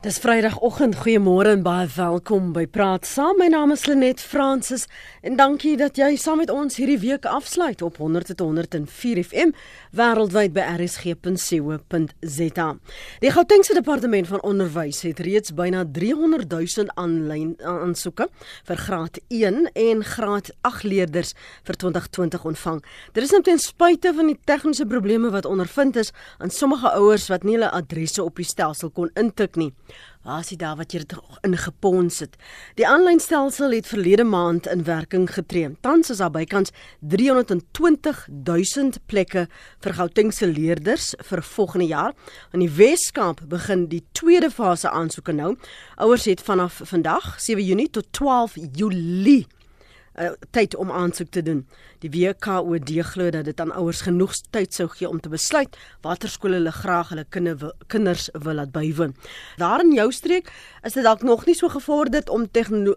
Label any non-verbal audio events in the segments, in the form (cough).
Dis Vrydagoggend. Goeiemôre en baie welkom by Praat Saam. My naam is Lenet Fransis en dankie dat jy saam met ons hierdie week afsluit op 100.104 FM wêreldwyd by rsg.co.za. Die Gautengse Departement van Onderwys het reeds byna 300 000 aanlyn aansoeke vir graad 1 en graad 8 leerders vir 2020 ontvang. Dit is net ten spyte van die tegniese probleme wat ondervind is aan sommige ouers wat nie hulle adresse op die stelsel kon intik nie. Is dit daar wat jy dit ingepons het? Die aanlyn stelsel het verlede maand in werking getree. Tans is daar bykans 320 000 plekke vir Gautengse leerders vir volgende jaar. In die Wes-Kaap begin die tweede fase aansoeke nou. Ouers het vanaf vandag 7 Junie tot 12 Julie uh, tyd om aansoek te doen. Die WKOD glo dat dit aan ouers genoeg tyd sou gee om te besluit watter skole hulle graag hulle kinder, kinders wil laat bywoon. Daar in jou streek is dit dalk nog nie so gevorderd om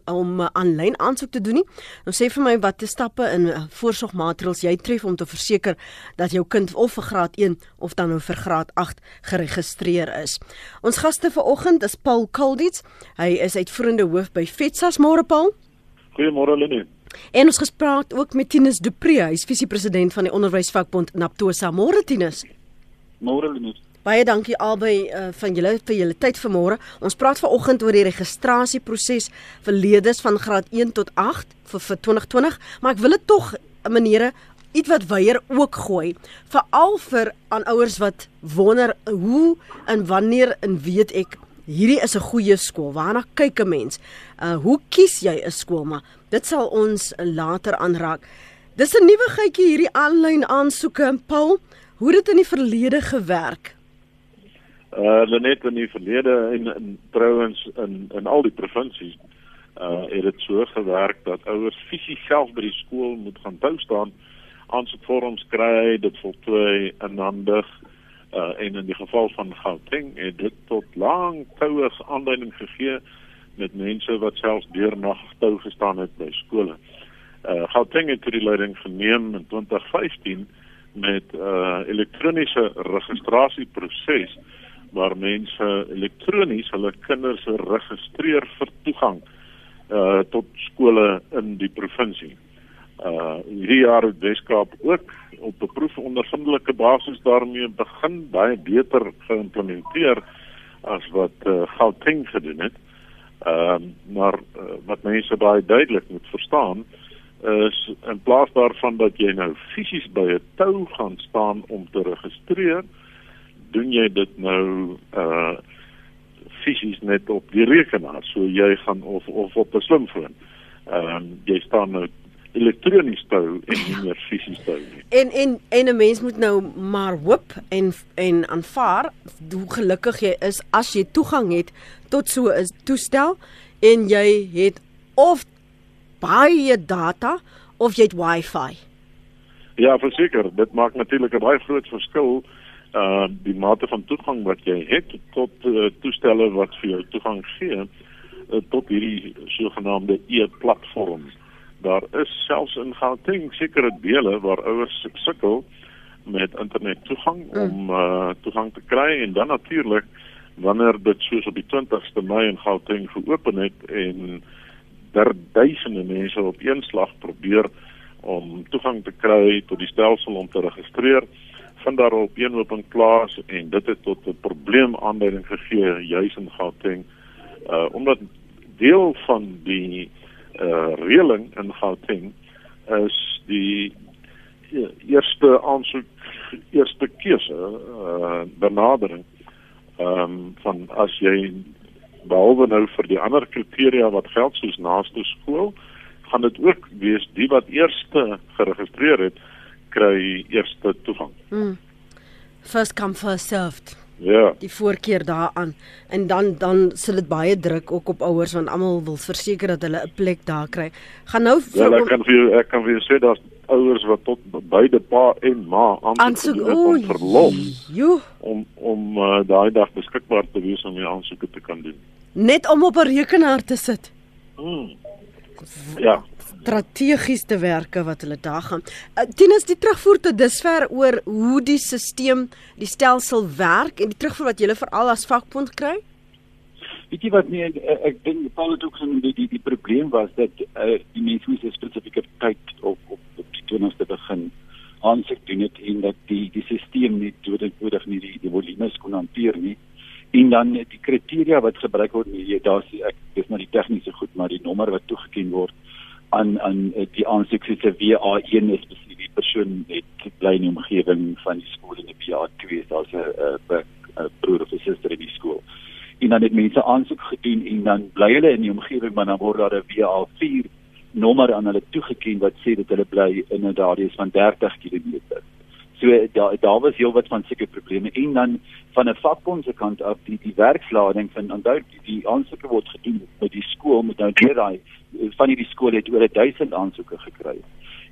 om uh, aanlyn uh, aansoek te doen nie. Nou sê vir my watter stappe en uh, voorsorgmaatreëls jy tref om te verseker dat jou kind of vir graad 1 of dan nou vir graad 8 geregistreer is. Ons gaste vanoggend is Paul Kalditz. Hy is uitvoerende hoof by FETSAS Môre Paul. Goeiemôre Lenie. En ons gespreek ook met Tinus Du Pre, hy's visiepresident van die onderwysvakbond Naptosa. Môre Tinus. Môre Lenie. Baie dankie albei uh, van julle vir julle tyd vanmôre. Ons praat vanoggend oor die registrasieproses vir leerders van graad 1 tot 8 vir, vir 2020, maar ek wil dit tog 'n maniere iets wat weier ook gooi, veral vir aan ouers wat wonder hoe en wanneer en weet ek hierdie is 'n goeie skool. Waarna kyk 'n mens? Uh hoe kies jy 'n skool? Maar dit sal ons later aanraak. Dis 'n nuwe gytjie hierdie aanlyn aansoeke, Paul. Hoe dit in die verlede gewerk? Uh net in die verlede en in trouens in in al die provinsies uh het dit so gewerk dat ouers fisies self by die skool moet gaan bou staan aansoekvorms kry, dit voltooi en dan dig uh, en in die geval van Gauteng het dit tot lank toue aanleiding gegee met mense wat selfs deurnag tou gestaan het by skole. Uh Gauteng het die leiding geneem in 2015 met 'n uh, elektroniese registrasieproses waar mense elektronies hulle kinders registreer vir toegang uh tot skole in die provinsie. Uh hierdie jaar het Weskaap ook op 'n proefondervindelike basis daarmee begin baie beter geïmplementeer as wat uh, Gauteng gedoen het. Ehm uh, maar uh, wat mense baie duidelik moet verstaan is in plaas daarvan dat jy nou fisies by 'n tou gaan staan om te registreer, doen jy dit nou uh fisies net op die rekenaar. So jy gaan of of op 'n slimfoon. Ehm uh, jy staan nou elektronies tou en nie meer fisies tou nie. En en en 'n mens moet nou maar hoop en en aanvaar hoe gelukkig jy is as jy toegang het tot so 'n toestel en jy het of baie data of jy het wifi. Ja, verseker, dit maak natuurlik 'n baie groot verskil uh die mate van toegang wat jy het tot uh, toestelle wat vir jou toegang gee uh, tot hierdie sogenaamde e-platforms daar is selfs in Gauteng sekere dele waar ouers sukkel met internet toegang mm. om uh, toegang te kry en dan natuurlik wanneer dit soos op die 20ste Mei in Gauteng geopen het en daar duisende mense op een slag probeer om toegang te kry tot die stelsel om te registreer vind daar op een open plaas en dit het tot 'n probleem aanleiding gegee juis in Gauteng uh omdat deel van die uh reëling in Gauteng is die uh, eerste aansoek eerste keuse uh benadering ehm um, van as jy behalwe nou vir die ander kriteria wat geld soos naaste skool gaan dit ook wees die wat eerste geregistreer het kry eerste toegang. Hmm. First come first served. Ja. Die voorkeur daaraan en dan dan sit dit baie druk ook op ouers want almal wil verseker dat hulle 'n plek daar kry. Gaan nou vir Ja, ek kan vir jou ek kan vir jou sê daar's ouers wat tot beide pa en ma aansoek doen vir verlof. Jo. Om om uh, daai dag beskikbaar te wees om die aansoeke te kan doen. Net om op 'n rekenaar te sit. Hmm. Ja strategies te werke wat hulle daar gaan. Uh, Tinus die terugvoer tot dusver oor hoe die stelsel, die stelsel werk en die terugvoer wat julle veral as vakbond kry? Weet jy wat nee ek, ek dink Paul het ook gesien die die die probleem was dat uh, die mense moes 'n spesifieke tyd op op op die 20ste begin aansig doen het en dat die die stelsel nie nodig nie die, die volumes kon hanteer nie en dan die kriteria wat gebruik word nie daar's ek dis maar die tegniese goed maar die nommer wat toegeken word aan aan eh, die aansoek se WA1 is spesifiek die persoon het bly in die omgewing van die skool en die WA2 is. Daar's 'n 'n broer of 'n suster in die skool. En dan het mense aansoek gedoen en dan bly hulle in die omgewing maar dan word daar 'n WA4 nommer aan hulle toegeken wat sê dat hulle bly in 'n radius van 30 km. So daar daar was heelwat van sulke probleme. En dan van 'n vakbond se kant af die die werkslading van onthou die, die aansoeke word gedoen by die skool met nou deur daai van hierdie skole het oor 1000 aansoeke gekry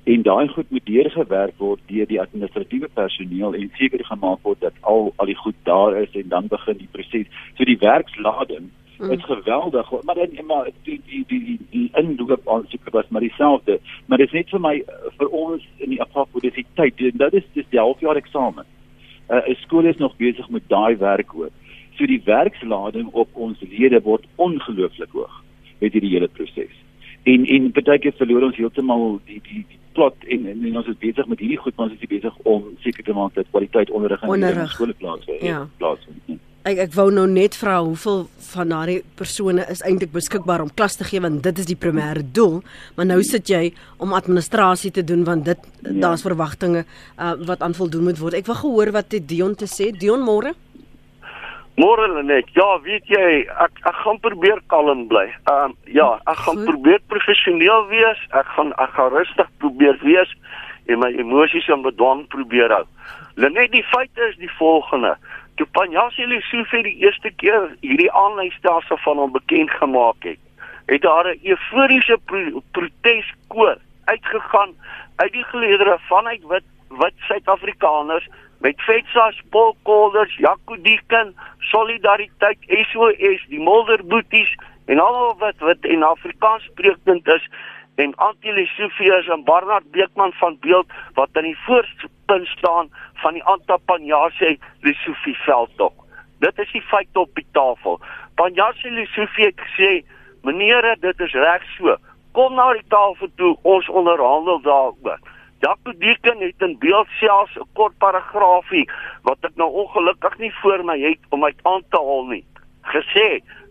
en daai goed moet deurgewerk word deur die administratiewe personeel en seker gemaak word dat al al die goed daar is en dan begin die proses. So die werkslading mm. is geweldig, maar dan maar die die die die, die inloop aansoeke was maar dieselfde, maar dit is net vir my vir ons in die hoe dis die tyd. Dit is dis die halfjaar eksamen. Uh, Skool is nog besig met daai werk hoor. So die werkslading op ons lede word ongelooflik hoog met hierdie hele proses. En en baie keer verloor ons heeltemal die die die plot en, en, en ons is besig met hierdie goed maar ons is besig om seker te maak dat kwaliteit onderrig in die skole plaasvind. Ja. Plaasvind. Ja. Ek ek wou nou net vra hoeveel van daardie persone is eintlik beskikbaar om klas te gee want dit is die primêre doel, maar nou sit jy om administrasie te doen want dit ja. daar's verwagtinge uh, wat aan voldoen moet word. Ek wil gehoor wat Dion te sê. Dion môre? Môre net. Ja, weet jy, ek ek gaan probeer kalm bly. Ehm um, ja, ek gaan Goed. probeer professioneel wees. Ek gaan ek gaan rustig probeer wees en my emosies en bedwang probeer hou. Net die feit is die volgende. Toe Panjasi Lesofie die eerste keer hierdie aanlynstelsel van hom bekend gemaak het, het daar 'n euforiese pro proteskoor uitgegaan uit die geleedere vanuit wit wit Suid-Afrikaners met Fetsas, Paul Kolders, Jaco Dieken, Solidariteit, SOS, die Molderboeties en almal wat wat in Afrikaans spreekend is en Antilesofias en Barnard Beekman van Beeld wat aan die voorpunt staan van die Antapanyase Lesofie veldtog. Dit is die feite op die tafel. Panyase Lesofie het gesê, "Meneere, dit is reg so. Kom na die tafel toe, ons onderhandel daaroor." Jaco Deken het in beeld selfs 'n kort paragraafie wat ek nou ongelukkig nie voor my het om uit aan te haal nie. Gesê,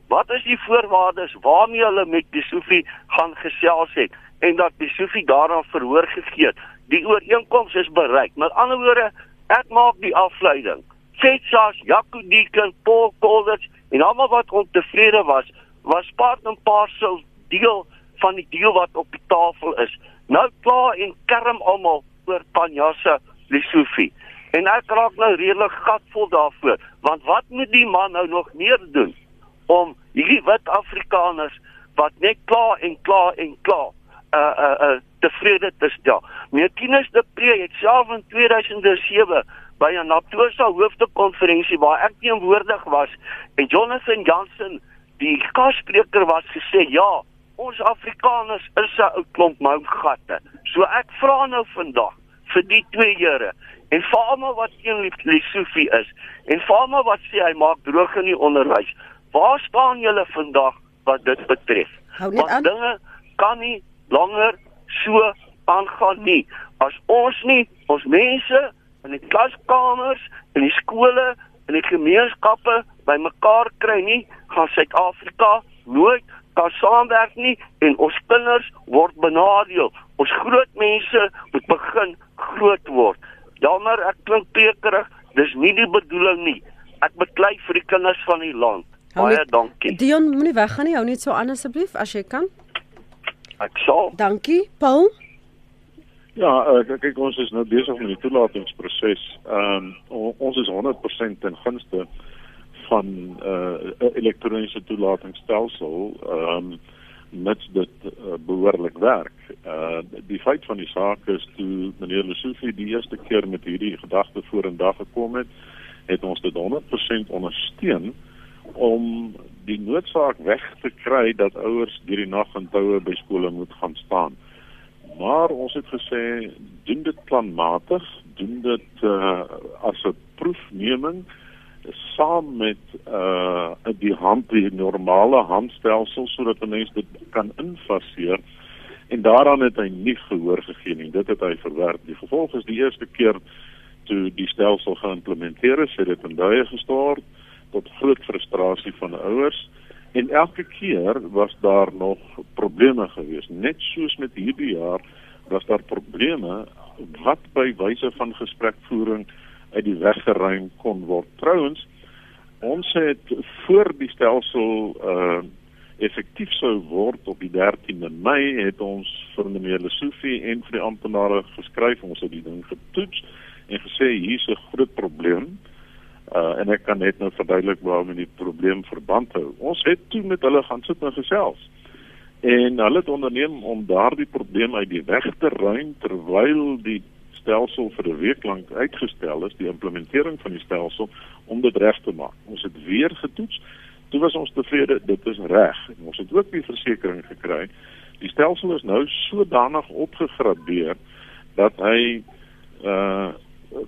wat is die voorwaardes waarmee hulle met Besofie gaan gesels het en dat Besofie daaraan verhoor gegee het. Die ooreenkoms is bereik. Met ander woorde, ek maak die afleiding. Fetsas, Jaco Deken, Paul Kolders en almal wat ontevrede was, was part en parcel deel van die deal wat op die tafel is. Nou klaar en kerm almal oor Panjasa Lesofie. En ek raak nou redelik gatvol daarvoor, want wat moet die man nou nog meer doen om hierdie wit Afrikaners wat net klaar en klaar en klaar uh uh, uh tevrede te stel. Meertinus de Pre het self in 2007 by 'n Natosa hoofdekonferensie waar ek teenwoordig was en Jonathan Jansen die gasspreker was gesê ja, ons Afrikaners is 'n ou klomp mougatte. So ek vra nou vandag vir die twee Here en vir almal wat teen Lesofie is en vir almal wat sê hy maak droog in die onderwys. Waar staan julle vandag wat dit betref? Want dinge kan nie langer so aangaan nie. As ons nie ons mense in die klaskamers, in die skole, in die gemeenskappe bymekaar kry nie, gaan Suid-Afrika nooit kan saamwerk nie en ons kinders word benadeel. Ons groot mense moet begin groot word. Jammer, ek klink prekerig, dis nie die bedoeling nie. Ek beklei vir die kinders van die land. Baie net, dankie. Dion, moenie weggaan nie. Hou net so aan asseblief as jy kan. Ek sal. Dankie, Paul. Ja, uh, kyk ons is nou besig met die toelatingsproses. Ehm um, ons is 100% ten gunste van 'n uh, elektroniese toelatingsstelsel ehm um, mits dit uh, behoorlik werk. Uh die feit van die saak is toe meneer Lesofie die eerste keer met hierdie gedagte vorendag gekom het, het ons dit 100% ondersteun om die noodsaak weg te kry dat ouers hierdie nag in toue by skole moet gaan staan. Maar ons het gesê doen dit planmatig, doen dit uh as 'n proefneming saam met uh die hand die normale handstelsel sodat 'n mens dit kan infaseer en daaraan het hy nie gehoor gegee nie. Dit het hy verwerp. Die gevolg is die eerste keer toe die stelsel geïmplementeer is, het dit in duie gestort tot groot frustrasie van ouers en elke keer was daar nog probleme gewees. Net soos met hierdie jaar was daar probleme wat by wyse van gesprekvoering uit die weg geruim kon word. Trouwens, ons het voor die stelsel uh effektief sou word op die 13de Mei het ons vir meneer Lesofie en vir die amptenare geskryf ons het die ding getoets en gesê hier's 'n groot probleem. Uh en ek kan net nou verduidelik waarom die probleem verband hou. Ons het toe met hulle gaan sit en gesels. En hulle het onderneem om daardie probleem uit die weg te ruim terwyl die stelsel vir 'n week lank uitgestel is, die implementering van die stelsel om dit reg te maak. Ons het weer getoets. Toe was ons tevrede, dit is reg. Ons het ook die versekering gekry. Die stelsel is nou sodanig opgegradeer dat hy uh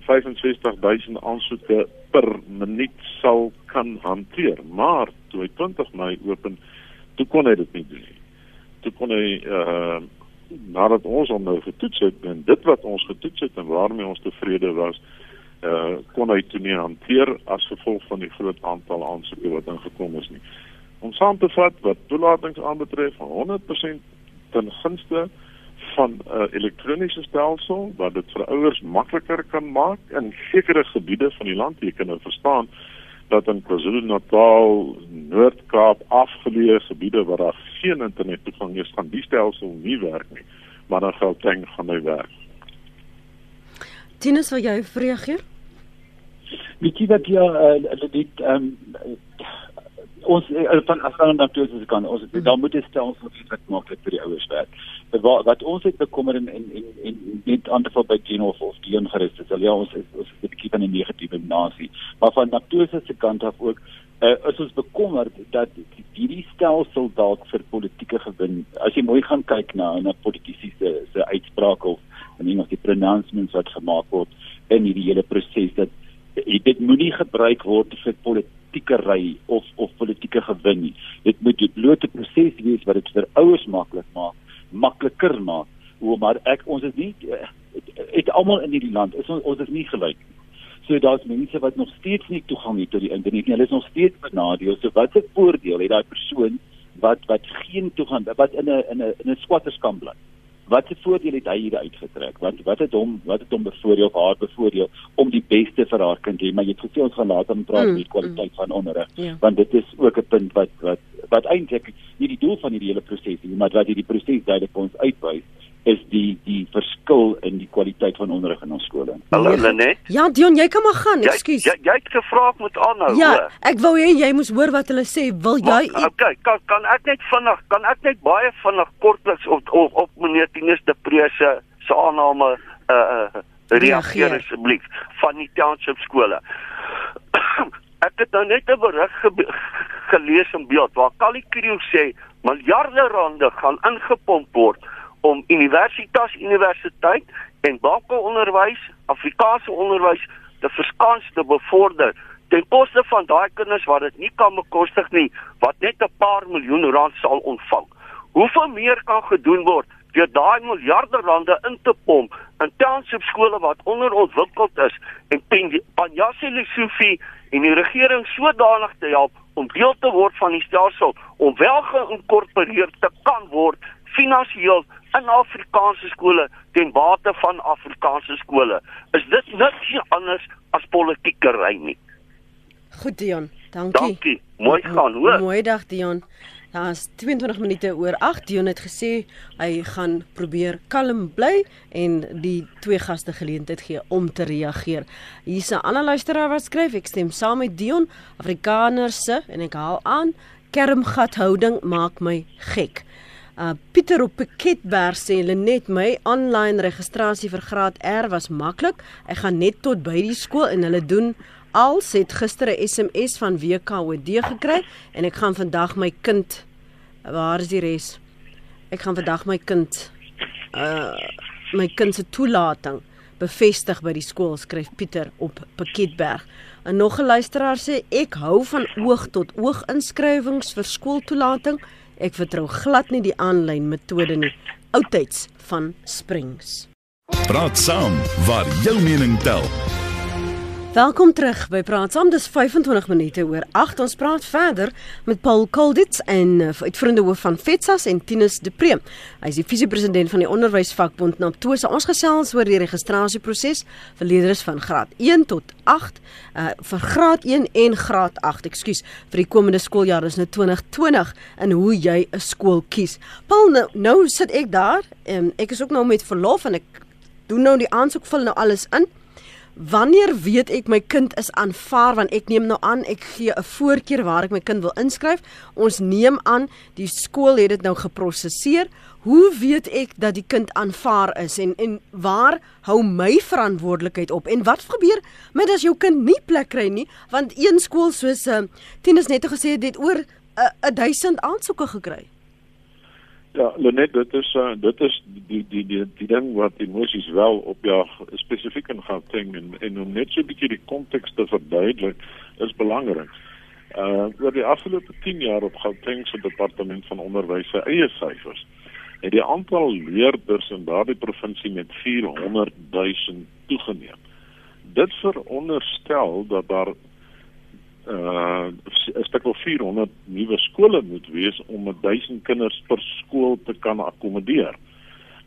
65000 aansoeke per minuut sal kan hanteer. Maar toe hy 20 Mei open, toe kon hy dit nie doen nie. Toe kon hy uh nadat ons hom nou getoets het en dit wat ons getoets het en waarmee ons tevrede was, eh uh, kon hy toe nie hanteer as gevolg van die groot aantal aansoeke wat ingekom is nie. Om saam te vat wat toelatings aanbetref van 100% ten gunste van 'n uh, elektroniese stelsel wat dit vir ouers makliker kan maak in sekere gebiede van die land, jy kan nou verstaan dat in KwaZulu-Natal, Noord-Kaap, afgeleë gebiede waar daar geen internet toegang is, gaan die stelsel nie werk nie, maar dan Gauteng gaan hy werk. Tinus, wil jy reageer? Weet jy wat ja, uh, dit ehm um, ons uh, van afhangende natuurlik is kan ons mm. dan moet dit stel ons wat maklik vir die ouers werk. Wat wat ons het bekommer en en en, en net te val by Geno of of Dion gerus is ja ons is, ons is 'n bietjie van 'n negatiewe nasie. Maar van natuurlik se kant af ook uh, is ons bekommerd dat hierdie stelsel dalk vir politieke gewin. As jy mooi gaan kyk na na politici se se uitsprake of en nie nog die pronouncements wat gemaak word in hierdie hele proses dat dit moenie gebruik word vir politieke ry of of politieke gewin nie. Dit moet 'n blote proses wees wat dit vir ouers maklik maak, makliker maak. Hoe maar ek ons is nie het, het almal in hierdie land is ons ons is nie gelyk nie. So daar's mense wat nog steeds nie toegang het tot die internet nie. Hulle is nog steeds benadeel. So wat 'n voordeel het daai persoon wat wat geen toegang wat in 'n in 'n in 'n squatterskamp bly? Wat se voordeel het hy hier uitgetrek? Wat wat het hom wat het hom bevoordeel of haar bevoordeel om die beste vir haar kind te hê? Maar jy het gesê ons gaan later praat oor mm, die kwaliteit mm. van onderrig, ja. want dit is ook 'n punt wat wat wat eintlik nie die doel van hierdie hele proses nie, maar wat hierdie proses duidelik vir ons uitwys is die die verskil in die kwaliteit van onderrig in ons skole. Hallo Lenet. Ja, Dion, jy kan maar gaan. Ekskuus. Jy, jy, jy het gevra ek moet aanhou. Ja, hoor. ek wou hê jy moes hoor wat hulle sê. Wil jy maar, Okay, kan kan ek net vinnig kan ek net baie vinnig kortliks op op, op meneer Tinus de Prese se aanname uh uh reageer asseblief van die township skole. (coughs) ek het nou net 'n berig ge gelees in beeld waar Kali Kriel sê miljarde rande gaan ingepomp word om universitas universiteit en bankonderwys, Afrikaanse onderwys te verskans te bevorder ten koste van daai kinders wat dit nie kan bekostig nie wat net 'n paar miljoen rand sal ontvang. Hoeveel meer kan gedoen word deur daai miljarde rande in te pomp in township skole wat onderontwikkeld is en Panjasi Lesofie en die regering sodanig te help om deel te word van die stelsel om wel geïnkorporeer te kan word finansiëel in Afrikaanse skole ten bate van Afrikaanse skole. Is dit niks anders as politieke ry nie? Goed Dion, dankie. Dankie. Mooi gaan, hoor. Mooi dag Dion. Is 22 minute oor 8. Dion het gesê hy gaan probeer kalm bly en die twee gaste geleentheid gee om te reageer. Hier's 'n ander luisteraar wat skryf: "Ek stem saam met Dion. Afrikaners se en ek haal aan, kermgathouding maak my gek." Uh Pieter op Piketberg sê Lenet my aanlyn registrasie vir graad R was maklik. Ek gaan net tot by die skool en hulle doen als het gister 'n SMS van WKOD gekry en ek gaan vandag my kind waar is die res? Ek gaan vandag my kind uh my kind se toelating bevestig by die skool, skryf Pieter op Pakketberg. En nog 'n luisteraar sê ek hou van oog tot oog inskrywings vir skooltoelating. Ek vertrou glad nie die aanlyn metode nie. Oudtyds van Springs. Praat saam waar jou mening tel. Welkom terug by Praat Saam. Dis 25 minute oor 8. Ons praat verder met Paul Kolditz en uh, uitvoerende hoof van FETSAS en Tinus De Preem. Hy is die visiepresident van die Onderwysvakbond Naptosa. Ons gesels oor die registrasieproses vir leerders van graad 1 tot 8, uh vir graad 1 en graad 8, ekskuus, vir die komende skooljaar, dis nou 2020 en hoe jy 'n skool kies. Paul, nou, nou sit ek daar en ek is ook nou met verlof en ek doen nou die aansoek vul nou alles in. Wanneer weet ek my kind is aanvaar want ek neem nou aan ek gee 'n voorkeur waar ek my kind wil inskryf. Ons neem aan die skool het dit nou geprosesseer. Hoe weet ek dat die kind aanvaar is en en waar hou my verantwoordelikheid op? En wat gebeur met as jou kind nie plek kry nie? Want een skool soos uh, Tinus net gesê het dit oor 'n uh, 1000 aansoeke gekry. Ja, Lenet, dit is uh, dit is die die die die ding wat emosies wel op ja spesifiek in gaan ding en en om net so 'n bietjie die konteks te verduidelik is belangrik. Uh oor die afgelope 10 jaar op Gauteng se departement van onderwys se eie syfers het die aantal leerders in daardie provinsie met 400 000 toegeneem. Dit veronderstel dat daar uh wel 400 nuwe skole moet wees om 1000 kinders per skool te kan akkommodeer.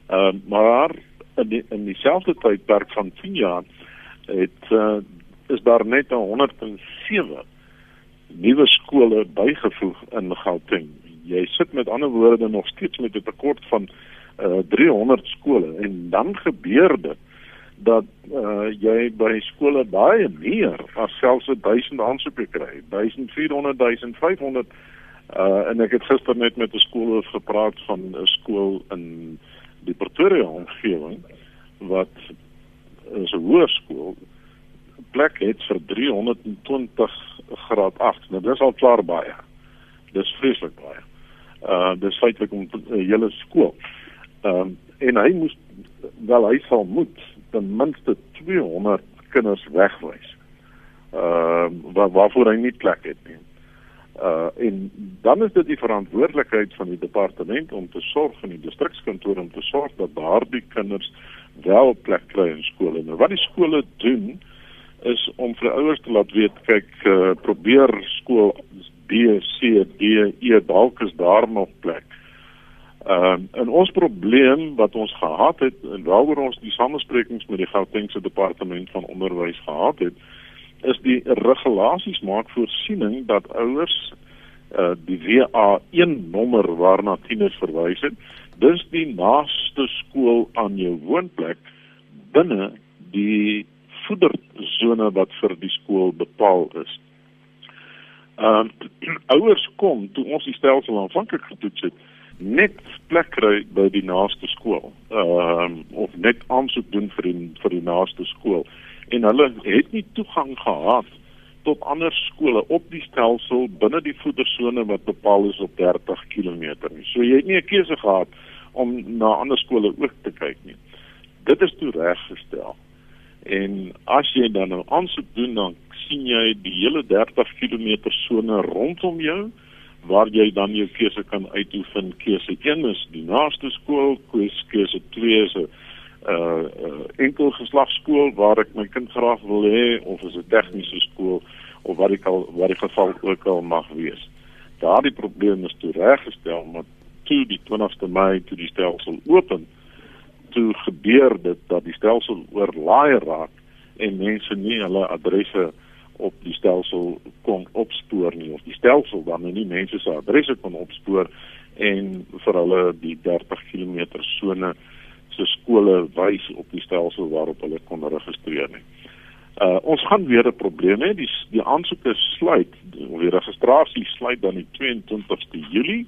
Uh maar in die, in dieselfde tydperk van 10 jaar het uh is daar net 107 nuwe skole bygevoeg in Gauteng. Jy sit met ander woorde nog steeds met 'n tekort van uh 300 skole en dan gebeur dit dat uh, jy by skole baie meer as selfs 1000 aansoeke kry. 1400 1500 uh, en ek het gister net met 'n skool gepraat van 'n skool in die Pretoria omgewing wat is 'n hoërskool plek het vir 320 graad 8 nou dis al klaar baie. Dis vreeslik baie. Uh dis feitelik 'n hele skool ehm um, en hy moes wel hy sal moet ten minste 200 kinders wegwys. Ehm uh, waar waarvoor hy nie plek het nie. Uh en dan is dit die verantwoordelikheid van die departement om te sorg van die distrikskantoor om te sorg dat daardie kinders wel plek kry in skole. Nou wat die skole doen is om vir ouers te laat weet, kyk, uh, probeer skool B, C, D, E dalk is daar nog plek. Ehm uh, en ons probleem wat ons gehad het en waaroor ons die samesprekings met die Gautengse departement van onderwys gehad het, is die regulasies maak voorsiening dat ouers uh die WA1 nommer waarna tieners verwys het, dis die naaste skool aan jou woonplek binne die voedersone wat vir die skool bepaal is. Ehm uh, (clears throat) ouers kom toe ons die stelsel aanvanklik getoets het net plek kry by die naaste skool. Ehm uh, of net aansoek doen vir die vir die naaste skool. En hulle het nie toegang gehad tot ander skole op die stelsel binne die voedersone wat bepaal is op 30 km nie. So jy het nie 'n keuse gehad om na ander skole ook te kyk nie. Dit is toe reggestel. En as jy dan nou aansoek doen dan sien jy die hele 30 km sone rondom jou waar jy dan jou keuse kan uitoefen. Keuse 1 is die naaste skool, keuse 2 is 'n uh, uh enkel geslagskool waar ek my kind graag wil hê of is 'n tegniese skool of wat ek al wat die geval ook al mag wees. Daardie probleem is toe reggestel, maar toe die 20ste Mei toe die stelsel open, toe gebeur dit dat die stelsel oorlaai raak en mense nie hulle adresse op die stelsel kon opspoor nie of die stelsel dan nie mense se adresse kon opspoor en vir hulle die 30 km sone se skole wys op die stelsel waarop hulle kon registreer nie. Uh ons gaan weer 'n probleem hê. Die die aansoeke sluit, die registrasie sluit dan die 22ste Julie.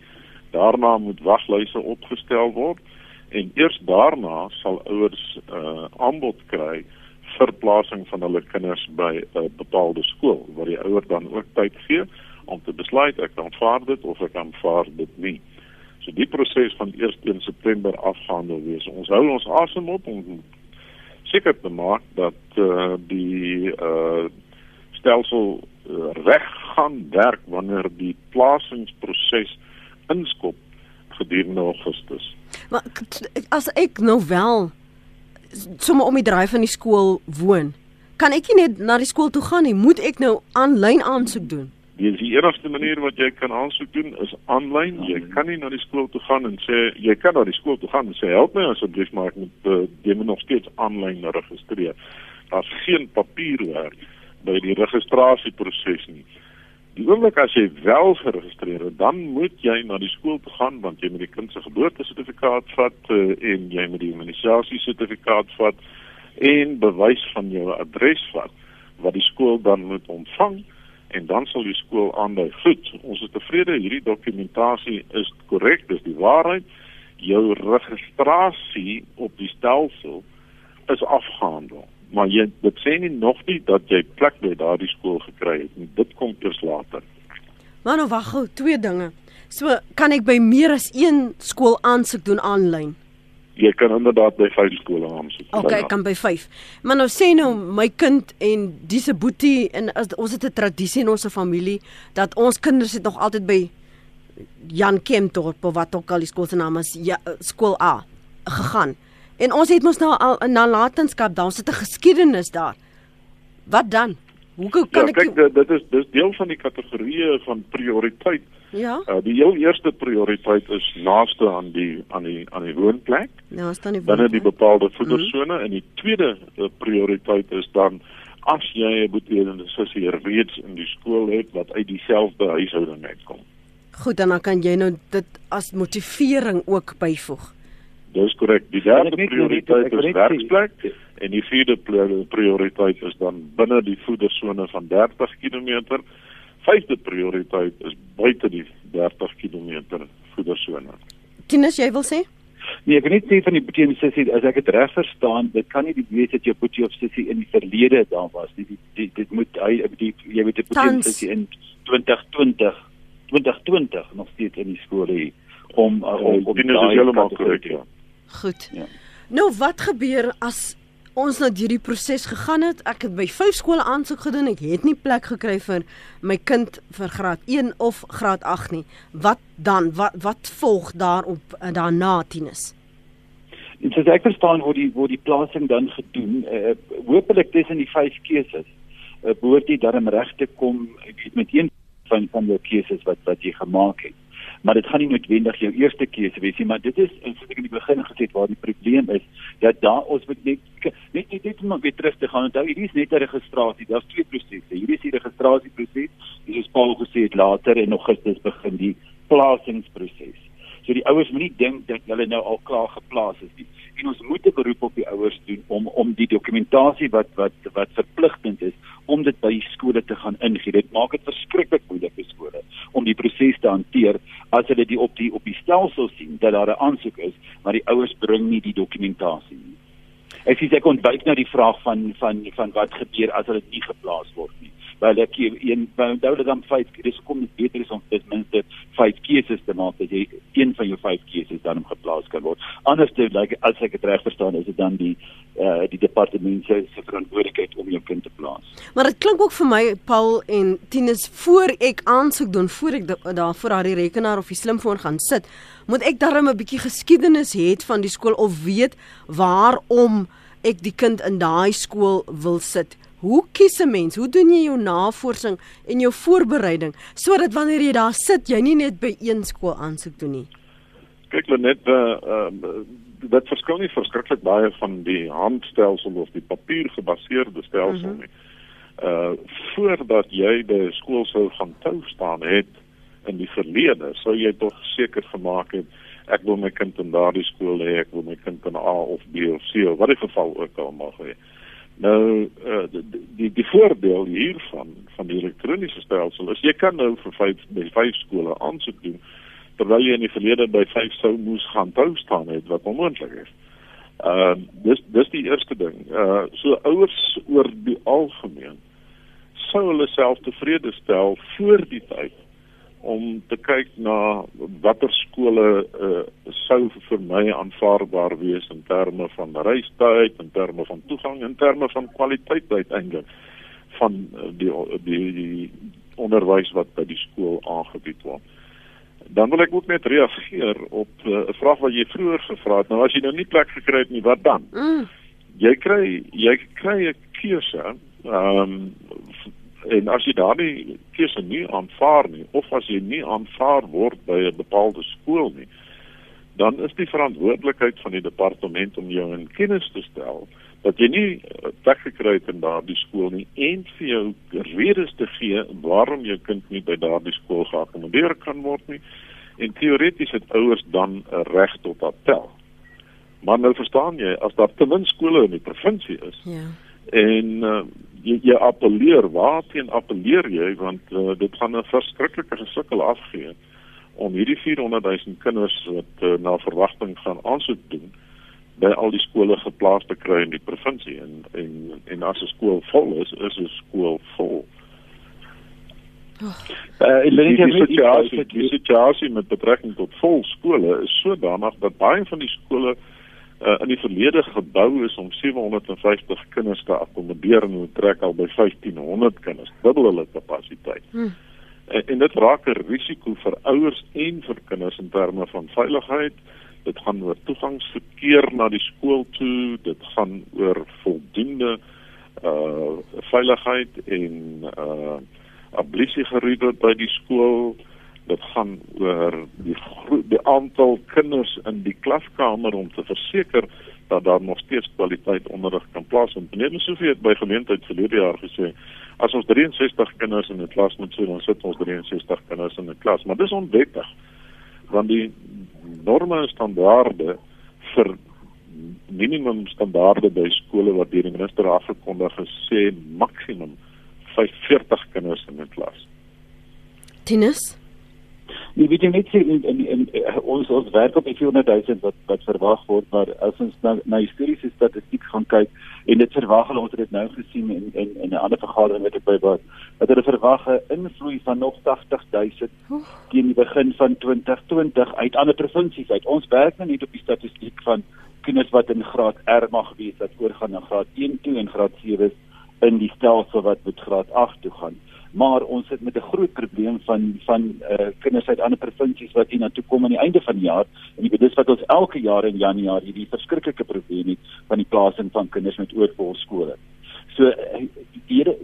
Daarna moet waglyse opgestel word en eers daarna sal ouers uh aanbod kry verplasing van hulle kinders by 'n bepaalde skool waar die ouer dan ook tyd gee om te besluit ek aanvaar dit of ek aanvaar dit nie. So die proses van 1 September afgehandel wees. Ons hou ons asem op om seker te maak dat uh, die uh, stelsel uh, reg gaan werk wanneer die plasingsproses inskop gedurende Augustus. Maar as ek nou wel sommer om die draai van die skool woon, kan ek nie net na die skool toe gaan nie. Moet ek nou aanlyn aansoek doen? Die, die enigste manier wat jy kan aansoek doen is aanlyn. Jy kan nie na die skool toe gaan en sê jy kan na die skool toe gaan en sê help my asseblief maar ek moet uh, jy moet nog steeds aanlyn registreer. Daar's geen papierwerk by die registrasieproses nie. Die oomblik as jy wel geregistreer het, dan moet jy na die skool toe gaan want jy moet die kind se geboortesertifikaat vat uh, en jy moet die immunisasiesertifikaat vat en bewys van jou adres vat wat die skool dan moet ontvang en dan sal die skool aandui. Goed ons is tevrede hierdie dokumentasie is korrek dis die waarheid. Jou registrasie op die stelsel is afgehandel maar jy dit sê nie nog nie dat jy plek by daardie skool gekry het nie dit kom eers later maar nou wag gou twee dinge so kan ek by meer as een skool aansoek doen aanlyn jy kan inderdaad by vyf skole aansoek. Okay, ek kan by 5. Maar nou sê nou my kind en dis 'n boetie en as, ons het 'n tradisie in ons familie dat ons kinders het nog altyd by Jan Kempdorp of wat ook al die skool se naam is, ja, skool A gegaan. En ons het mos nou al 'n nalatenskap, daar sit 'n geskiedenis daar. Wat dan? Hoe kan ja, ek kyk, dit, dit is dis deel van die kategorieë van prioriteit. Ja. Uh, die heel eerste prioriteit is naaste aan die aan die aan die woonplek. Ja, staan nie. Binne die bepaalde voedersone mm -hmm. en die tweede uh, prioriteit is dan as jy 'n boeteelende sussie reeds in die skool het wat uit dieselfde huishouding uitkom. Goed, dan kan jy nou dit as motivering ook byvoeg. Dis korrek. Die derde prioriteit is werksplek en die vierde prioriteit is dan binne die voedersone van 30 km vyfde prioriteit is buite die 30 km voedersone. Tinus, jy wil sê? Nee, ek kan net sê van die boetie en sussie as ek dit reg verstaan, dit kan nie die wees dat jou boetie of sussie in die verlede daar was nie. Dit dit, dit moet hy die jy weet die boetie en sussie in 2020 2020 nog steeds in die skool hê om om om dit is heeltemal korrek. Ja. Goed. Ja. Nou wat gebeur as ons nou hierdie proses gegaan het. Ek het by vyf skole aansoek gedoen. Ek het nie plek gekry vir my kind vir graad 1 of graad 8 nie. Wat dan? Wat wat volg daarop eh, daarna tienus? Dit is ek verstaan hoe die hoe die plasing dan gedoen. Uh, Hoopelik tussen die vyf keuses. Uh, behoort jy dan reg te kom met een van van jou keuses wat wat jy gemaak het maar dit gaan nie noodwendig jou eerste keuse wees nie maar dit is soos ek in die begin gesê het waar die probleem is dat daar ons moet net net net net maar weer terug te gaan onthou hierdie is net 'n registrasie daar's twee prosesse. Hierdie is die registrasieproses dis is Paul gesê het later in Augustus begin die plasingsproses so die ouers moenie dink dat hulle nou al klaar geplaas is nie en ons moet 'n beroep op die ouers doen om om die dokumentasie wat wat wat verpligtend is om dit by skole te gaan ingee. Dit maak dit verskriklik moeilik vir skole om die proses te hanteer as hulle die op die op die stelsel sien dat daar 'n aansoek is, maar die ouers bring nie die dokumentasie nie. Ek sê ek ontwyk nou die vraag van van van wat gebeur as hulle nie geplaas word nie wel ek een onthou dat dan vyf dis kom beter is om ten minste vyf keuses te maak dat jy een van jou vyf keuses dan geplaas kan word. Anders te like as ek dit reg verstaan is dit dan die uh die departement se verantwoordelikheid om jou kind te plaas. Maar dit klink ook vir my Paul en Tinus voor ek aansoek doen voor ek daar voor haar rekenaar of die slimfoon gaan sit, moet ek darm 'n bietjie geskiedenis hê van die skool of weet waarom ek die kind in daai skool wil sit. Hoe kies 'n mens? Hoe doen jy jou navorsing en jou voorbereiding sodat wanneer jy daar sit, jy nie net by een skool aansoek doen nie? Kyk net uh, uh dit verskil nie verskriklik baie van die handstelsel of die papiergebaseerde stelsel mhm. nie. Uh voordat jy by skool sou gaan tou staan het in die verlede, sou jy tog seker gemaak het ek wil my kind in daardie skool hê, ek wil my kind in A of B of C of wat die geval ook al mag wees. Nou uh, die, die voordeel hiervan van die elektroniese stelsel is jy kan nou vir vyf by vyf skole aansoek doen terwyl jy in die verlede by vyf sou moes gaan tou staan het wat onmoontlik is. Uh dis dis die eerste ding. Uh so ouers oor die algemeen sou hulle self tevrede stel voor die tyd om te kyk na watter skole uh sou vir my aanvaarbaar wees in terme van reistyd, in terme van toegang, in terme van kwaliteit uiteindelik van die die, die onderwys wat by die skool aangebied word. Dan wil ek ook net reageer op 'n uh, vraag wat jy vroeër gevra het. Nou as jy nou nie plek gekry het nie, wat dan? Mm. Jy kry jy kry 'n keuse. Ehm um, en as jy daardie keuse nie aanvaar nie of as jy nie aanvaar word by 'n bepaalde skool nie, dan is die verantwoordelikheid van die departement om jou in kennis te stel dat jy nie plek gekry het in daardie skool nie en vir jou redes te gee waarom jou kind nie by daardie skool geakkommodeer kan word nie en teoreties het ouers dan 'n reg tot appel. Maar nou verstaan jy as daar te min skole in die provinsie is. Ja. En uh, jy jy appeleer, waarteen appeleer jy? Want uh, dit gaan 'n verskriklike gesukkel afgee om hierdie 400 000 kinders wat uh, na verwagting gaan aansoek doen by al die skole geplaas te kry in die provinsie. En en en as 'n skool vol is, is 'n skool vol. Uh, die, die, die, situasie, die situasie met betrekking tot vol skole is sodanig dat baie van die skole uh, in die verlede gebou is om 750 kinders te akkommodeer en hulle trek al by 1500 kinders, dubbel hulle kapasiteit. Hmm. En, en dit raak 'n risiko vir ouers en vir kinders in terme van veiligheid. Dit gaan oor toegangsverkeer na die skool toe, dit gaan oor voldoende uh veiligheid en uh ablisiegeriewe by die skool. Dit gaan oor die die aantal kinders in die klaskamer om te verseker dat daar nog steeds kwaliteit onderrig kan plaasvind. Meneer Sofie het by gemeenskap verlede jaar gesê as ons 63 kinders in 'n klas moet sien, dan sit ons 63 kinders in 'n klas, maar dis onwettig. Want die norme en standaarde vir minimum standaarde by skole wat deur die minister afgekondig is, sê maksimum 45 kinders in 'n klas. Tinus Nee, weet jy net sê in, in, in, ons ons werk op 400 000 wat wat verwag word, maar as ons na na historiese statistiek gaan kyk en dit verwag hulle ons het dit nou gesien in in in 'n ander vergadering wat ek by was, dat hulle verwag 'n invloei van nog 80 000 teen die begin van 2020 uit ander provinsies uit. Ons werk nou net op die statistiek van kinders wat in graad R mag wees wat oorgaan na graad 1 toe en graad 7 in die stelsel wat met graad 8 toe gaan maar ons sit met 'n groot probleem van van uh, kinders uit ander provinsies wat hier na toe kom aan die einde van die jaar en dit is wat ons elke jaar in Januarie hierdie verskriklike probleem het van die plasing van kinders met oorvol skole. So hierde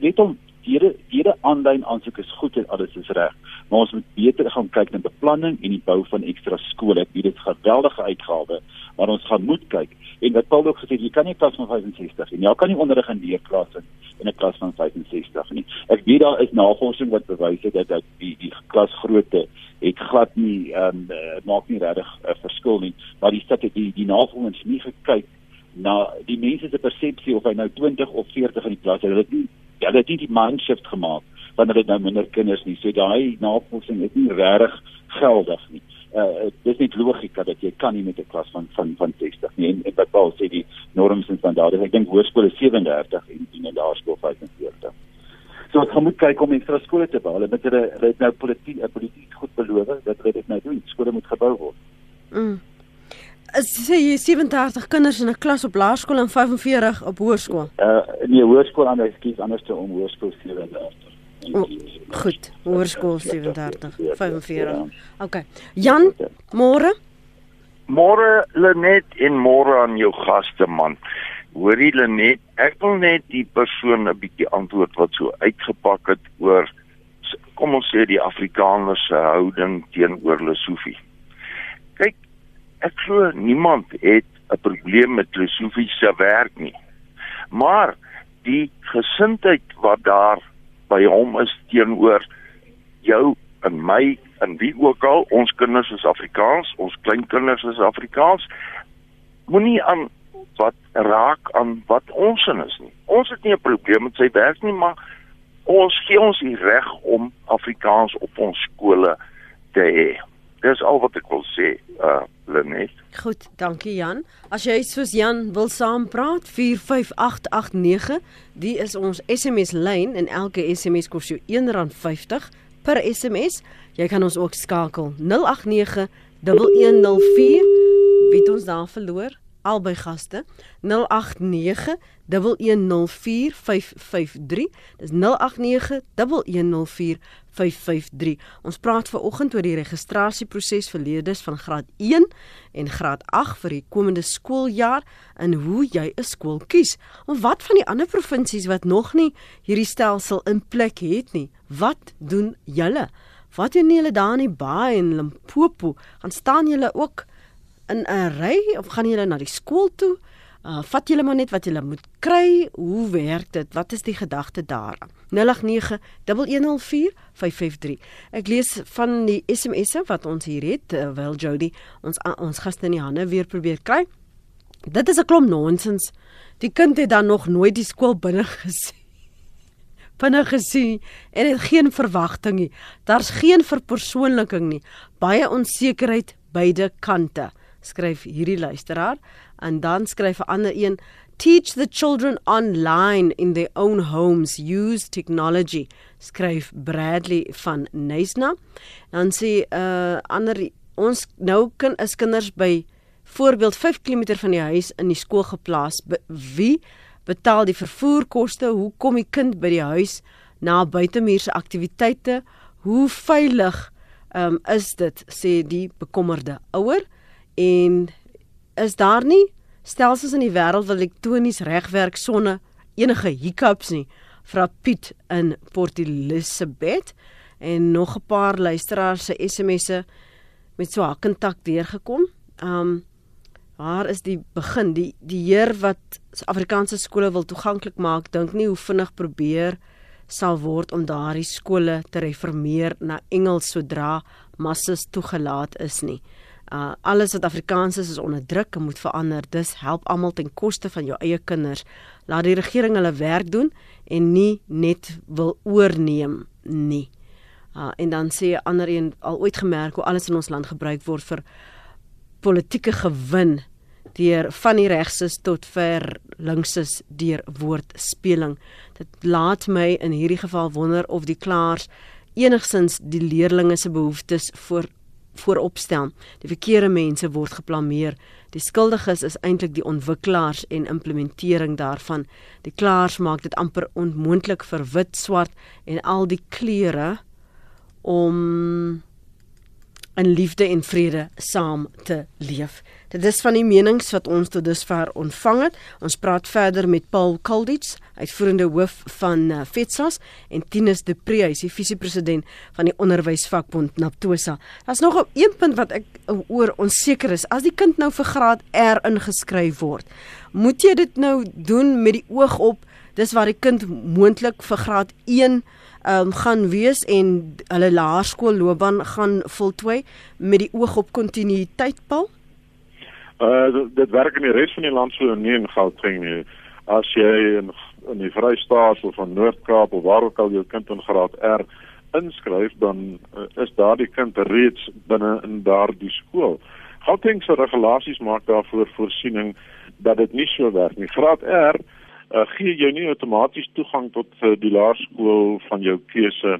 dit om hierde hierde aanlyn aansoek is goed en alles is reg, maar ons moet beter gaan kyk na beplanning en die bou van ekstra skole. Dit is 'n geweldige uitgawe, maar ons gaan moet kyk en wat Paul ook gesê het, jy kan nie klas van 65 en jy kan nie onderrig in leerklas in in 'n klas van 65 nie. Ek weet daar is navorsing wat bewys het dat dat die die klasgrootte het glad nie ehm um, maak nie regtig 'n uh, verskil nie, maar die statistiek die, die navorsing het nie gekyk na die mense se persepsie of hy nou 20 of 40 in die klas het. Hulle het nie hulle het nie die mindshift gemaak wanneer dit nou minder kinders nie. So daai navorsing is nie regtig geldig nie uh, dis nie logika dat jy kan nie met 'n klas van van van 60 nie en, en wat Paul sê die norms en standaarde ek dink hoërskool is 37 en en in laerskool 45 so ek moet kyk om ekstra skole te bou hulle het hulle het nou politiek uh, politiek goed beloof dat hulle dit nou doen skole moet gebou word mm. Sê jy 37 kinders in 'n klas op laerskool en 45 op hoërskool. Uh nee, hoërskool anders kies anders te om hoërskool 37. Oh, goed, hoërskool 37, 45. OK. Jan, môre? Môre Lenet en môre aan jou gaste man. Hoorie Lenet, ek wil net die persoon 'n bietjie antwoord wat so uitgepak het oor kom ons sê die Afrikaner se houding teenoor Lesofie. Kyk, ek glo niemand het 'n probleem met Lesofie se werk nie. Maar die gesindheid wat daar by hom is teenoor jou en my en wie ook al ons kinders is Afrikaans, ons kleinkinders is Afrikaans. Moenie aan wat raak aan wat ons in is nie. Ons het nie 'n probleem met sy werk nie, maar ons gee ons die reg om Afrikaans op ons skole te hê. Dis al wat ek wil sê, uh Lenet. Goed, dankie Jan. As jy soos Jan wil saampraat, 45889, die is ons SMS lyn en elke SMS kos jou R1.50 per SMS. Jy kan ons ook skakel 089 1104. Wie het ons daar verloor? Albei gaste 089 1104553 dis 089 1104553 ons praat ver oggend oor die registrasieproses vir leerders van graad 1 en graad 8 vir die komende skooljaar en hoe jy 'n skool kies. En wat van die ander provinsies wat nog nie hierdie stelsel in plek het nie? Wat doen julle? Wat doen julle daar in die Baai en Limpopo? Gaan staan julle ook in 'n ry of gaan julle na die skool toe Uh vat julle maar net wat julle moet kry. Hoe werk dit? Wat is die gedagte daar? 0891104553. Ek lees van die SMS'e wat ons hier het, terwyl uh, Jody ons ons gaste in die hande weer probeer kry. Dit is 'n klomp nonsens. Die kind het dan nog nooit die skool binne gesien. (laughs) Binne gesien en het geen verwagting nie. Daar's geen verpersoonliking nie. Baie onsekerheid beide kante. Skryf hierdie luisteraar en dan skryf 'n ander een teach the children online in their own homes. Use technology. Skryf Bradley van Neisna dan sê 'n uh, ander ons nou kan is kinders by voorbeeld 5 km van die huis in die skool geplaas. Be wie betaal die vervoerkoste? Hoe kom die kind by die huis na buitemuurse aktiwiteite? Hoe veilig um, is dit? sê die bekommerde ouer en is daar nie stelsels in die wêreld wat elektronies regwerk sonder enige hiccups nie. Vra Piet in Port Elizabeth en nog 'n paar luisteraars se SMS'e met so 'n kontak deurgekom. Um waar is die begin? Die die heer wat Afrikaanse skole wil toeganklik maak, dink nie hoe vinnig probeer sal word om daardie skole te reformeer na Engels sodra masses toegelaat is nie. Uh alles wat Afrikaans is is onderdruk en moet verander. Dis help almal ten koste van jou eie kinders. Laat die regering hulle werk doen en nie net wil oorneem nie. Uh en dan sê 'n ander een al ooit gemerk hoe alles in ons land gebruik word vir politieke gewin deur van die regses tot ver linkses deur woordspeling. Dit laat my in hierdie geval wonder of die klaers enigsins die leerlinge se behoeftes voor vooropstel. Die verkeerde mense word geplameer. Die skuldiges is eintlik die ontwikkelaars en implementering daarvan. Die klaars maak dit amper onmoontlik vir wit, swart en al die kleure om in liefde en vrede saam te leef. Dit is van die menings wat ons tot dusver ontvang het. Ons praat verder met Paul Kalditz, uitvoerende hoof van uh, FETSAS en Tinus de Pre, hy is die visiepresident van die onderwysvakbond Naptosa. Daar's nog 'n punt wat ek uh, oor onseker is. As die kind nou vir graad R ingeskryf word, moet jy dit nou doen met die oog op dis waar die kind moontlik vir graad 1 um, gaan wees en hulle laerskoolloopbaan gaan voltooi met die oog op kontinuïteit Paul? Uh dit werk in die res van die land so nie in Gauteng nie. As jy in in die Vrystaat of van Noord-Kaap of waar ook al jou kind in graad R inskryf, dan uh, is daardie kind reeds binne in daardie skool. Gauteng se regulasies maak daarvoor voorsiening dat dit nie so werk nie. Graad R uh, gee jou nie outomaties toegang tot uh, die laerskool van jou keuse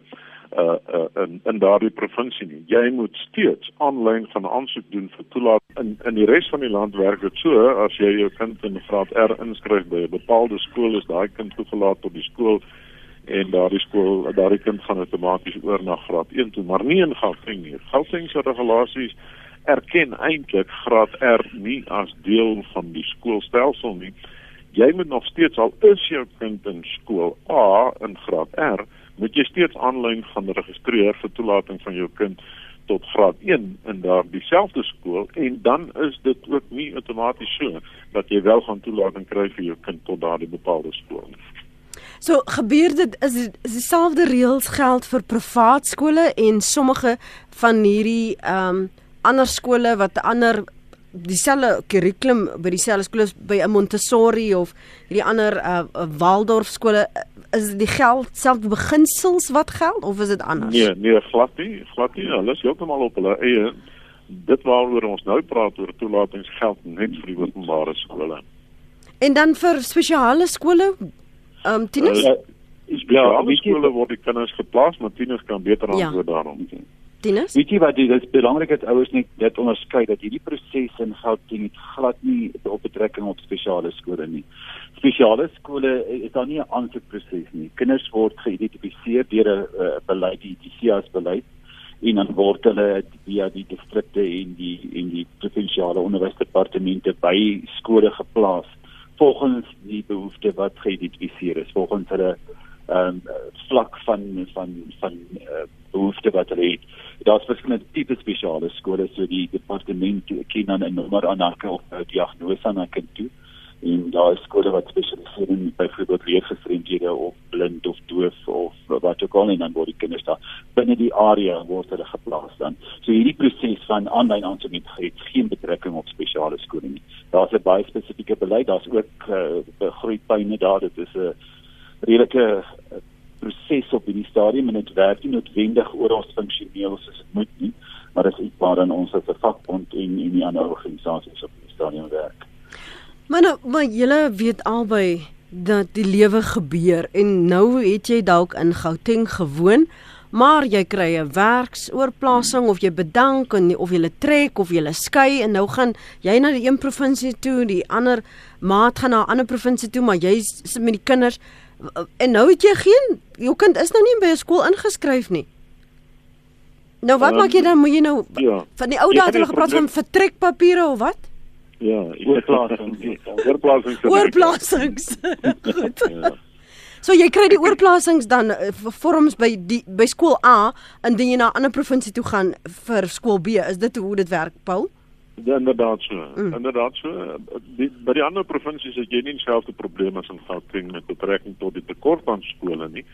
uh, uh in in daardie provinsie nie. Jy moet steeds aanlyn gaan aansoek doen vir toelaat. In in die res van die land werk dit so as jy jou kind in graad R inskryf by 'n bepaalde skool is daai kind toegelaat tot die skool en daardie skool daardie kind gaan outomaties oor na graad 1 toe, maar nie in Gauteng nie. Gauteng se regulasies erken eintlik graad R nie as deel van die skoolstelsel nie. Jy moet nog steeds al is jou kind in skool A in graad R moet jy steeds aanlyn gaan registreer vir toelating van jou kind tot graad 1 in daardie selfde skool en dan is dit ook nie outomaties so dat jy wel gaan toelating kry vir jou kind tot daardie bepaalde skool nie. So gebeur dit is is dieselfde reëls geld vir privaat skole en sommige van hierdie ehm um, ander skole wat ander dieselfde kurrikulum by dieselfde skole by 'n Montessori of hierdie ander uh, Waldorf skole is die geld selfde beginsels wat geld of is dit anders? Nee, nee, glad nie, glad nie. Hulle is heeltemal op hulle eie. Dit waaroor ons nou praat oor toelatingsgeld net vir die openbare skole. En dan vir spesiale skole? Ehm um, tieners? Uh, ja, alle skole word die kinders geplaas, maar tieners kan beter antwoord ja. daarom. Tinus? Weet jy wat dit is belangrik dat ouers net dit onderskei dat hierdie proses in Gauteng het glad nie op betrekking op spesiale skole nie. Spesiale skole is daar nie 'n aansoekproses nie. Kinders word geïdentifiseer deur 'n uh, beleid, die DCAS beleid en dan word hulle via die distrikte en die en die provinsiale onderwysdepartemente by skole geplaas volgens die behoeftes wat geïdentifiseer is volgens hulle ehm um, vlak van van van uh, behoeftes wat hulle het. Daar's verskillende tipe spesiale skole so die departement ken dan 'n nommer aan elke of 'n diagnose aan 'n kind toe. En daar is skole wat spesialiseer in byvoorbeeld leergestremdhede of blind of doof of wat ook al en dan word die kinders daar binne die area word hulle geplaas dan. So hierdie proses van aanlyn aansoek het geen betrekking op spesiale skole nie. Daar's 'n baie spesifieke beleid, daar's ook uh, groeipyne daar, dit is 'n uh, redelike uh, proses op hierdie stadium en dit werk nie noodwendig oral funksioneel soos dit moet nie, maar dit is iets waaraan ons as 'n vakbond en en die ander organisasies op hierdie stadium werk. Maar nou, maar julle weet albei dat die lewe gebeur en nou het jy dalk in Gauteng gewoon, maar jy kry 'n werksoorplasing of jy bedank en of jy trek of jy skei en nou gaan jy na die een provinsie toe, die ander maat gaan na 'n ander provinsie toe, maar jy sit met die kinders en nou het jy geen jou kind is nou nie by 'n skool ingeskryf nie. Nou wat um, maak jy dan? Moet jy nou ja, van die ou dae het hulle gepraat van vertrekpapiere of wat? Ja, (laughs) oorplasings. oorplasings. Oorplasings. Goed. ja. So jy kry die oorplasings dan uh, vorms by die by skool A indien jy na 'n ander provinsie toe gaan vir skool B. Is dit hoe dit werk, Paul? Ja, inderdaad so. Mm. Inderdaad so. Die, by die ander provinsies het jy nie dieselfde probleme as in Gauteng met betrekking tot die tekort aan skole nie.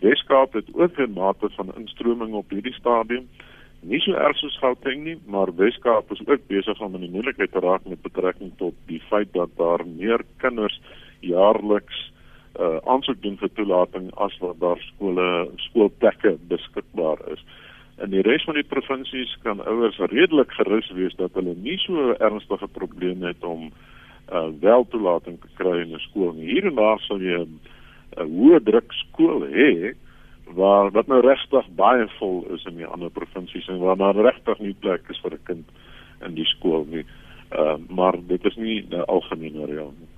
Weskaap het ook 'n mate van instroming op hierdie stadium. Nie so erg soos Gauteng nie, maar Weskaap is ook besig om in die moeilikheid te raak met betrekking tot die feit dat daar meer kinders jaarliks uh aansoek doen vir toelating as wat daar skole skoolplekke beskikbaar is in die res van die provinsies kan ouers redelik gerus wees dat hulle nie so ernstige probleme het om uh, wel toelating te kry in 'n skool nie. Hier en daar sal jy 'n hoë druk skool hê waar wat nou regtig baie vol is in die ander provinsies en waar daar regtig nie plek is vir 'n kind in die skool nie. Uh, maar dit is nie 'n algemene reël nie.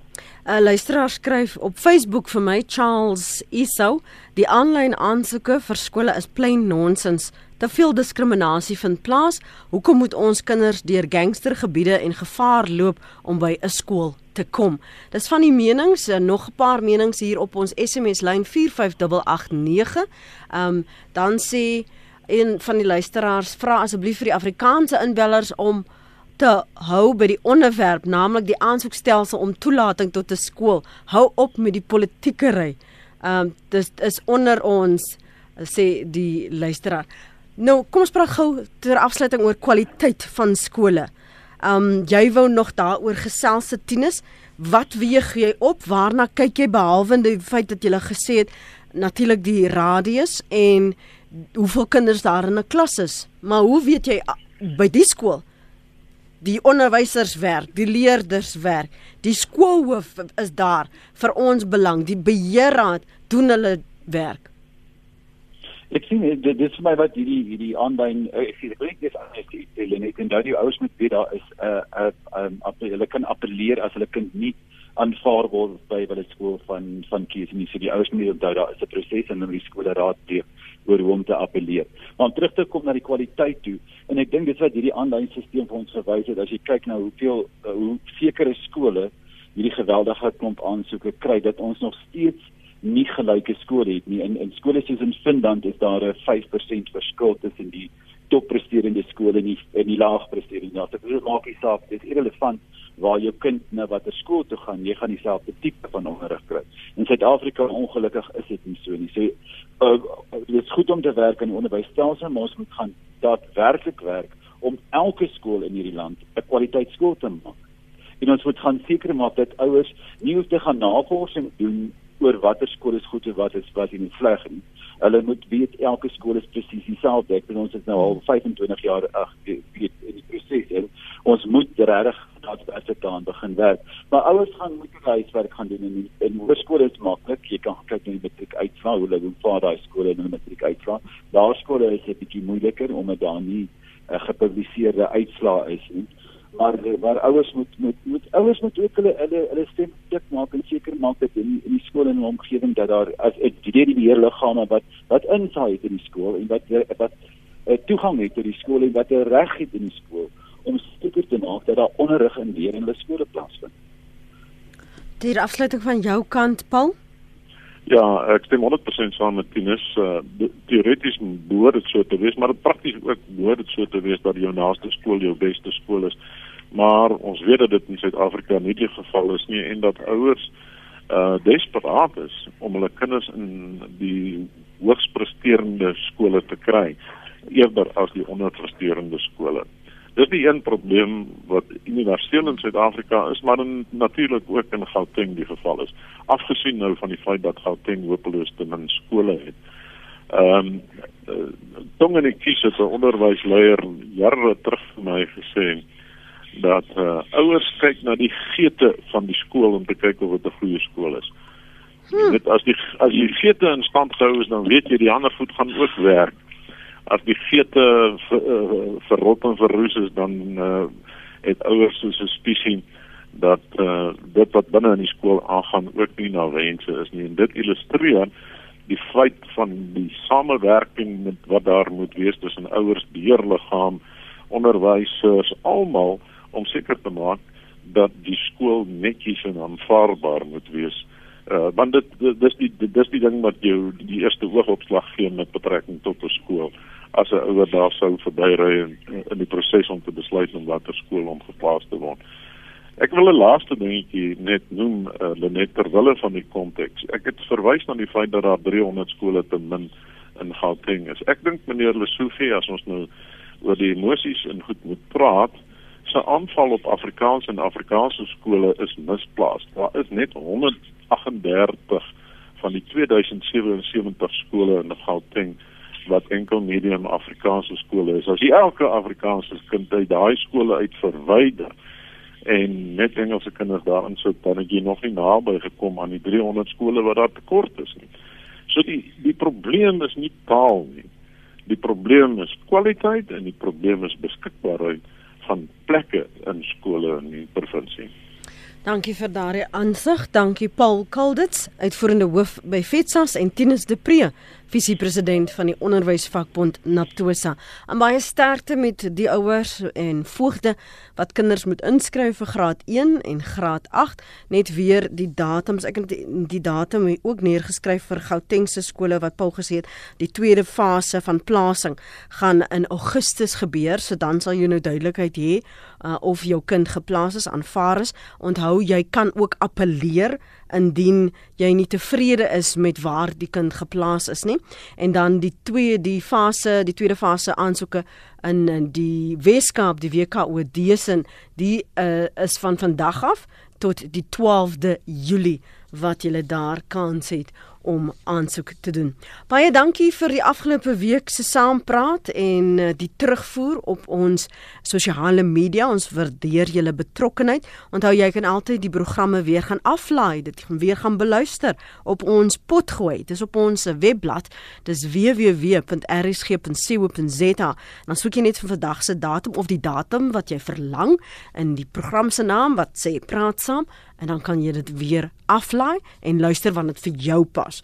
'n Luisteraar skryf op Facebook vir my Charles Isou, die aanlyn aansoeke vir skole is plain nonsens te veel diskriminasie vind plaas. Hoekom moet ons kinders deur gangstergebiede en gevaar loop om by 'n skool te kom? Dis van die menings, eh, nog 'n paar menings hier op ons SMS lyn 45889. Ehm um, dan sê een van die luisteraars vra asseblief vir die Afrikaanse inbellers om te hou by die onderwerp, naamlik die aansoekstelsel om toelating tot 'n skool. Hou op met die politiekery. Ehm um, dis is onder ons sê die luisteraar. Nou, kom ons praat gou ter afsluiting oor kwaliteit van skole. Um jy wou nog daaroor gesels se Tinus, wat weeg jy op? Waarna kyk jy behalwe die feit dat jy gesê het natuurlik die radius en hoeveel kinders daar in 'n klas is. Maar hoe weet jy by die skool die onderwysers werk, die leerders werk, die skoolhoof is daar vir ons belang, die beheerraad doen hulle werk. Ek sien dit dit is vir my wat hierdie hierdie aanduin eh, ek sien ek dis anders hulle net en daai ouers moet weet daar is 'n uh, 'n uh, um, hulle kan appeleer as hulle kind nie aanvaar word by hulle skool van van kies nie so die ouers moet onthou daar is 'n proses en dan die skool raad teë oor hoe om te appeleer. Maar om terug te kom na die kwaliteit toe en ek dink dit is wat hierdie aanlyn stelsel vir ons verwys het as jy kyk na hoeveel uh, hoe sekere skole hierdie geweldige klomp aansoeke kry dat ons nog steeds nie gelyke skole het nie. In in skole soos in Finland is daar 'n 5% verskil tussen die toppresterende skole en die en die laagpresterende. Nou, dit maak nie saak, dit is irrelevant waar jou kind na watter skool toe gaan, jy gaan dieselfde tipe van onderrig kry. In Suid-Afrika ongelukkig is dit nie so nie. So uh, dit is goed om te werk in die onderwysstelsel, maar ons moet gaan daadwerklik werk om elke skool in hierdie land 'n kwaliteitskool te maak. En ons moet gaan seker maak dat ouers nie hoef te gaan navorsing doen oor watter skool is goed en wat is wat nie sleg nie. Hulle moet weet elke skool is presies dieselfde. Ek bedoel ons is nou al 25 jaar ag weet in die proses en ons moet regtig daadwerklik daaraan begin werk. Maar ouers gaan moet hulle huiswerk gaan doen en in hoërskole is maklik. Jy kan kyk na die matriek uitslae, hoe hulle vir daai skole en hulle matriek uitslae. Laerskole is 'n bietjie moeiliker omdat daar nie 'n uh, gepubliseerde uitslae is nie. Maar waar ouers moet moet moet ouers moet ook hulle hulle hulle stem dik maak en seker maak dat in in die skool en in die omgewing dat daar as dit die beheerliggame wat wat insaai het in die skool en wat wat uh, toegang het tot die skool en wat 'n reg het in die skool om seker te maak dat daar onderrig en leer in hulle skole plaasvind. Die afsluiting van jou kant, Paul? Ja, ek stem 100% saam met Tinus. Uh, Teoreties behoort dit so te wees, maar prakties ook behoort dit so te wees dat jou naaste skool jou beste skool is. Maar ons weet dat dit in Suid-Afrika nie die geval is nie en dat ouers uh desperaat is om hulle kinders in die hoogs presterende skole te kry eerder as die onderpresterende skole. Dis die een probleem wat universeel in Suid-Afrika is, maar natuurlik ook in Gauteng die geval is. Afgesien nou van die feit dat Gauteng hopeloos te min skole het. Ehm um, uh, en ek kies as 'n onderwysleier jare terug vir my gesê dat uh, ouers kyk na die geete van die skool om te kyk of dit 'n goeie skool is. Hmm. Net as die as die geete in stand gehou is, dan weet jy die ander voet gaan ook werk as die geete eh, verrot en verroes is dan uh, het ouers so 'n spisie dat uh, dit wat binne in die skool aangaan ook nie na wense is nie en dit illustreer die feit van die samewerking met wat daar moet wees tussen ouers, beheerliggaam, onderwysers, almal om seker te maak dat die skool netjies en aanvaarbaar moet wees. Uh want dit dis die dis die ding wat jou die eerste oogopslag gee met betrekking tot 'n skool as 'n ouer daar sou verbyry in in die proses om te besluit om watter skool om geplaas te word. Ek wil 'n laaste dingetjie net noem uh, net ter wille van die konteks. Ek het verwys na die feit dat daar 300 skole te min in Gauteng is. Ek dink meneer Lesofie as ons nou oor die emosies en goed moet praat, se aanval op Afrikaans en Afrikaanse skole is misplaas. Daar is net 138 van die 2077 skole in Gauteng wat enkel medium Afrikaanse skole is. As jy elke Afrikaanse kind uit daai skole uit verwyder en net Engelse kinders daarin sou dan het jy nog nie naby gekom aan die 300 skole wat daar tekort is nie. So die die probleem is nie taal nie. Die probleem is kwaliteit en die probleem is beskikbaarheid van plekke in skole in die provinsie. Dankie vir daardie aansig. Dankie Paul Kalditz, uitvoerende hoof by FETSAS en Tinus de Pre, visiepresident van die onderwysvakbond Naptosa. En baie sterkte met die ouers en voogde wat kinders moet inskryf vir graad 1 en graad 8. Net weer die datums, ek het die, die datum ook neergeskryf vir Gautengse skole wat Paul gesê het, die tweede fase van plasing gaan in Augustus gebeur, so dan sal jy nou duidelikheid hê uh, of jou kind geplaas is aanvaar is. Onthou jy kan ook appeleer indien jy nie tevrede is met waar die kind geplaas is nie. En dan die twee die fase, die tweede fase aansoeke in, in die Weskaap, die WKOD se, die uh, is van vandag af tot die 12de Julie wat jy daar kans het om aansoek te doen. Baie dankie vir die afgelope week se saampraat en uh, die terugvoer op ons sosiale media. Ons waardeer julle betrokkenheid. Onthou jy kan altyd die programme weer gaan aflaai, dit gaan weer gaan beluister op ons potgooi. Dit is op ons webblad. Dis www.rsg.co.za. Dan soek jy net vir vandag se datum of die datum wat jy verlang in die program se naam wat sê praat saam en dan kan jy dit weer aflaai en luister wanneer dit vir jou pas.